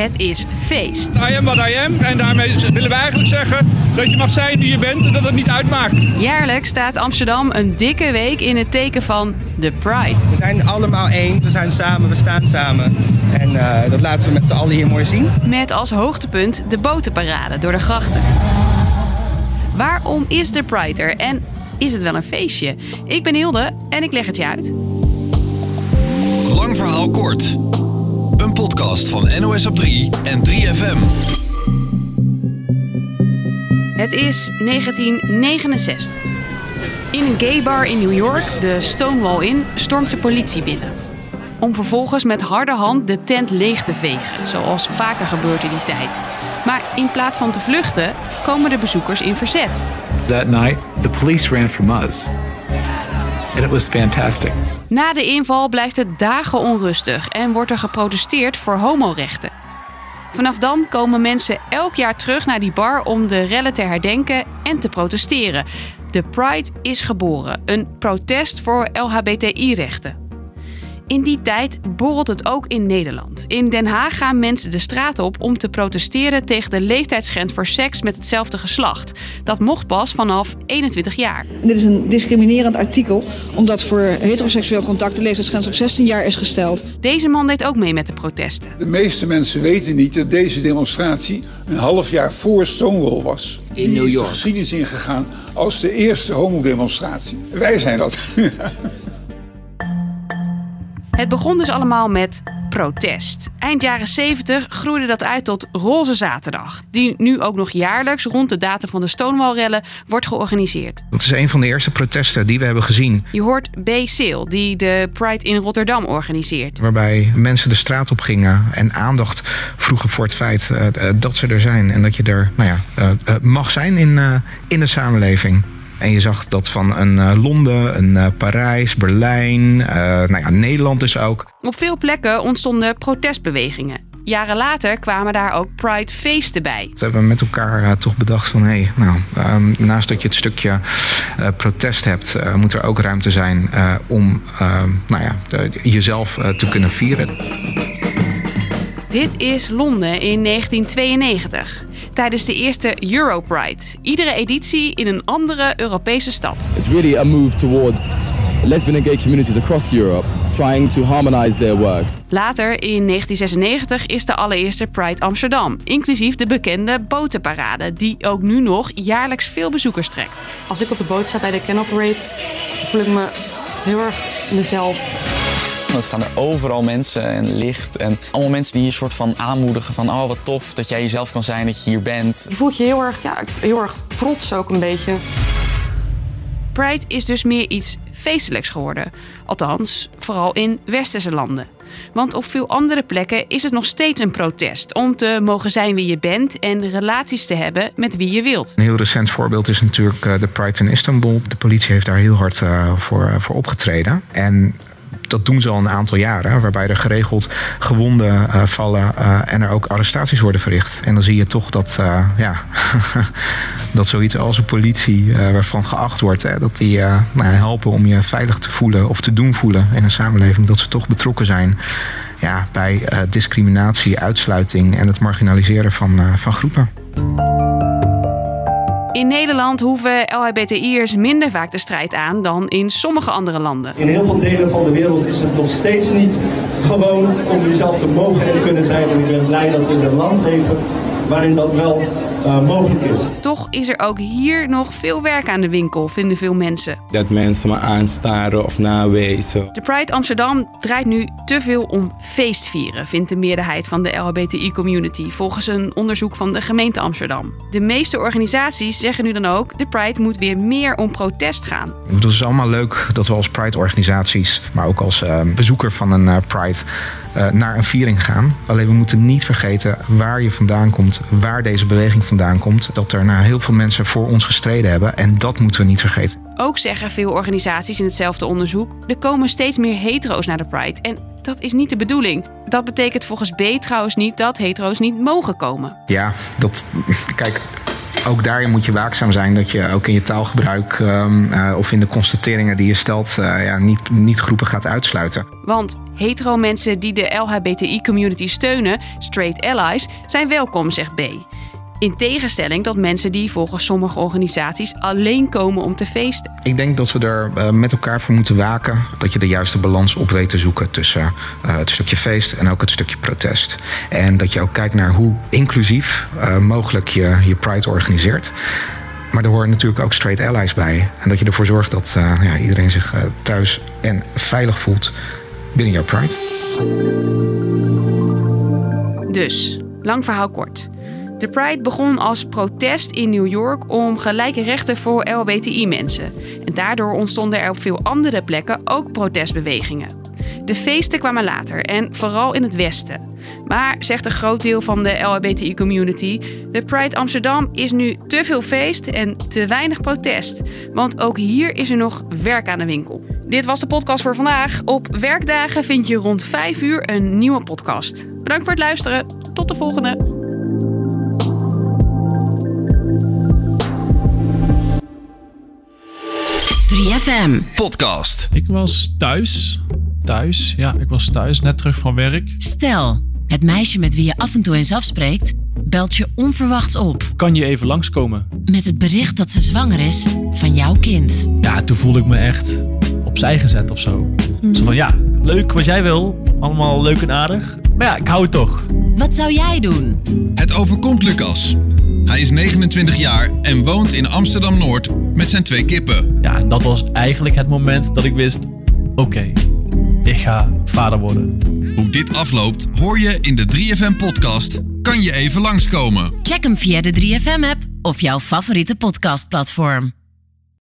Het is feest. I am what I am. En daarmee willen we eigenlijk zeggen dat je mag zijn wie je bent en dat het niet uitmaakt. Jaarlijks staat Amsterdam een dikke week in het teken van de Pride. We zijn allemaal één, we zijn samen, we staan samen. En eh, dat laten we met z'n allen hier mooi zien. Met als hoogtepunt de botenparade door de grachten. Waarom is de Pride er en is het wel een feestje? Ik ben Hilde en ik leg het je uit. Lang verhaal kort. Een podcast van NOS op 3 en 3FM. Het is 1969. In een gay bar in New York, de Stonewall Inn, stormt de politie binnen. Om vervolgens met harde hand de tent leeg te vegen, zoals vaker gebeurt in die tijd. Maar in plaats van te vluchten, komen de bezoekers in verzet. That night, the police ran from us. And it was fantastic. Na de inval blijft het dagen onrustig en wordt er geprotesteerd voor homorechten. Vanaf dan komen mensen elk jaar terug naar die bar om de rellen te herdenken en te protesteren. De Pride is geboren, een protest voor LHBTI-rechten. In die tijd borrelt het ook in Nederland. In Den Haag gaan mensen de straat op om te protesteren tegen de leeftijdsgrens voor seks met hetzelfde geslacht. Dat mocht pas vanaf 21 jaar. Dit is een discriminerend artikel, omdat voor heteroseksueel contact de leeftijdsgrens op 16 jaar is gesteld. Deze man deed ook mee met de protesten. De meeste mensen weten niet dat deze demonstratie een half jaar voor Stonewall was. In New York. is de geschiedenis ingegaan als de eerste homodemonstratie. Wij zijn dat. Het begon dus allemaal met protest. Eind jaren 70 groeide dat uit tot Roze Zaterdag, die nu ook nog jaarlijks rond de datum van de Stonewall-rellen wordt georganiseerd. Dat is een van de eerste protesten die we hebben gezien. Je hoort B. Seel, die de Pride in Rotterdam organiseert. Waarbij mensen de straat op gingen en aandacht vroegen voor het feit uh, dat ze er zijn en dat je er nou ja, uh, mag zijn in, in de samenleving. En je zag dat van een uh, Londen, een uh, Parijs, Berlijn, uh, nou ja, Nederland dus ook. Op veel plekken ontstonden protestbewegingen. Jaren later kwamen daar ook Pride-feesten bij. We hebben met elkaar toch bedacht van... hé, hey, nou, um, naast dat je het stukje protest hebt... moet er ook ruimte zijn om nou ja, jezelf te kunnen vieren. Dit is Londen in 1992 tijdens de eerste Europride. Iedere editie in een andere Europese stad. It's really a move towards lesbian and gay communities across Europe trying to harmonize their work. Later in 1996 is de allereerste Pride Amsterdam, inclusief de bekende botenparade die ook nu nog jaarlijks veel bezoekers trekt. Als ik op de boot sta bij de Can Operate, voel ik me heel erg mezelf. Dan staan er overal mensen en licht en allemaal mensen die je soort van aanmoedigen van oh wat tof dat jij jezelf kan zijn, dat je hier bent. Je voelt je heel erg, ja, heel erg trots ook een beetje. Pride is dus meer iets feestelijks geworden. Althans, vooral in westerse landen. Want op veel andere plekken is het nog steeds een protest om te mogen zijn wie je bent en relaties te hebben met wie je wilt. Een heel recent voorbeeld is natuurlijk de Pride in Istanbul. De politie heeft daar heel hard voor, voor opgetreden. En dat doen ze al een aantal jaren, waarbij er geregeld gewonden uh, vallen uh, en er ook arrestaties worden verricht. En dan zie je toch dat, uh, ja, dat zoiets als een politie, waarvan geacht wordt, hè, dat die nou, helpen om je veilig te voelen of te doen voelen in een samenleving, dat ze toch betrokken zijn ja, bij discriminatie, uitsluiting en het marginaliseren van, van groepen. In Nederland hoeven LHBTI'ers minder vaak de strijd aan dan in sommige andere landen. In heel veel delen van de wereld is het nog steeds niet gewoon om jezelf te mogen en te kunnen zijn. En ik ben blij dat we in een land leven waarin dat wel uh, mogelijk is. Toch is er ook hier nog veel werk aan de winkel, vinden veel mensen. Dat mensen me aanstaren of nawijzen. De Pride Amsterdam draait nu te veel om feestvieren, vindt de meerderheid van de LHBTI-community, volgens een onderzoek van de gemeente Amsterdam. De meeste organisaties zeggen nu dan ook, de Pride moet weer meer om protest gaan. Het is allemaal leuk dat we als Pride-organisaties, maar ook als uh, bezoeker van een uh, Pride, naar een viering gaan. Alleen we moeten niet vergeten waar je vandaan komt, waar deze beweging vandaan komt. Dat er nou, heel veel mensen voor ons gestreden hebben en dat moeten we niet vergeten. Ook zeggen veel organisaties in hetzelfde onderzoek, er komen steeds meer hetero's naar de Pride. En dat is niet de bedoeling. Dat betekent volgens B trouwens niet dat hetero's niet mogen komen. Ja, dat. Kijk, ook daarin moet je waakzaam zijn dat je ook in je taalgebruik um, uh, of in de constateringen die je stelt, uh, ja, niet, niet groepen gaat uitsluiten. Want hetero mensen die de LHBTI-community steunen, straight allies, zijn welkom, zegt B. In tegenstelling tot mensen die volgens sommige organisaties alleen komen om te feesten. Ik denk dat we er uh, met elkaar voor moeten waken dat je de juiste balans op weet te zoeken tussen uh, het stukje feest en ook het stukje protest. En dat je ook kijkt naar hoe inclusief uh, mogelijk je je Pride organiseert. Maar er horen natuurlijk ook straight allies bij. En dat je ervoor zorgt dat ja, iedereen zich thuis en veilig voelt binnen jouw Pride. Dus, lang verhaal kort. De Pride begon als protest in New York om gelijke rechten voor LBTI-mensen. En daardoor ontstonden er op veel andere plekken ook protestbewegingen. De feesten kwamen later en vooral in het Westen. Maar, zegt een groot deel van de LHBTI-community, de Pride Amsterdam is nu te veel feest en te weinig protest. Want ook hier is er nog werk aan de winkel. Dit was de podcast voor vandaag. Op werkdagen vind je rond 5 uur een nieuwe podcast. Bedankt voor het luisteren. Tot de volgende. 3FM podcast. Ik was thuis. Thuis, ja, ik was thuis, net terug van werk. Stel, het meisje met wie je af en toe eens afspreekt, belt je onverwachts op. Kan je even langskomen? Met het bericht dat ze zwanger is van jouw kind. Ja, toen voelde ik me echt opzij gezet of zo. Mm. Zo van, ja, leuk wat jij wil. Allemaal leuk en aardig. Maar ja, ik hou het toch. Wat zou jij doen? Het overkomt Lucas. Hij is 29 jaar en woont in Amsterdam-Noord met zijn twee kippen. Ja, en dat was eigenlijk het moment dat ik wist... Oké, ik ga vader worden. Hoe dit afloopt hoor je in de 3FM-podcast Kan je even langskomen? Check hem via de 3FM-app of jouw favoriete podcastplatform.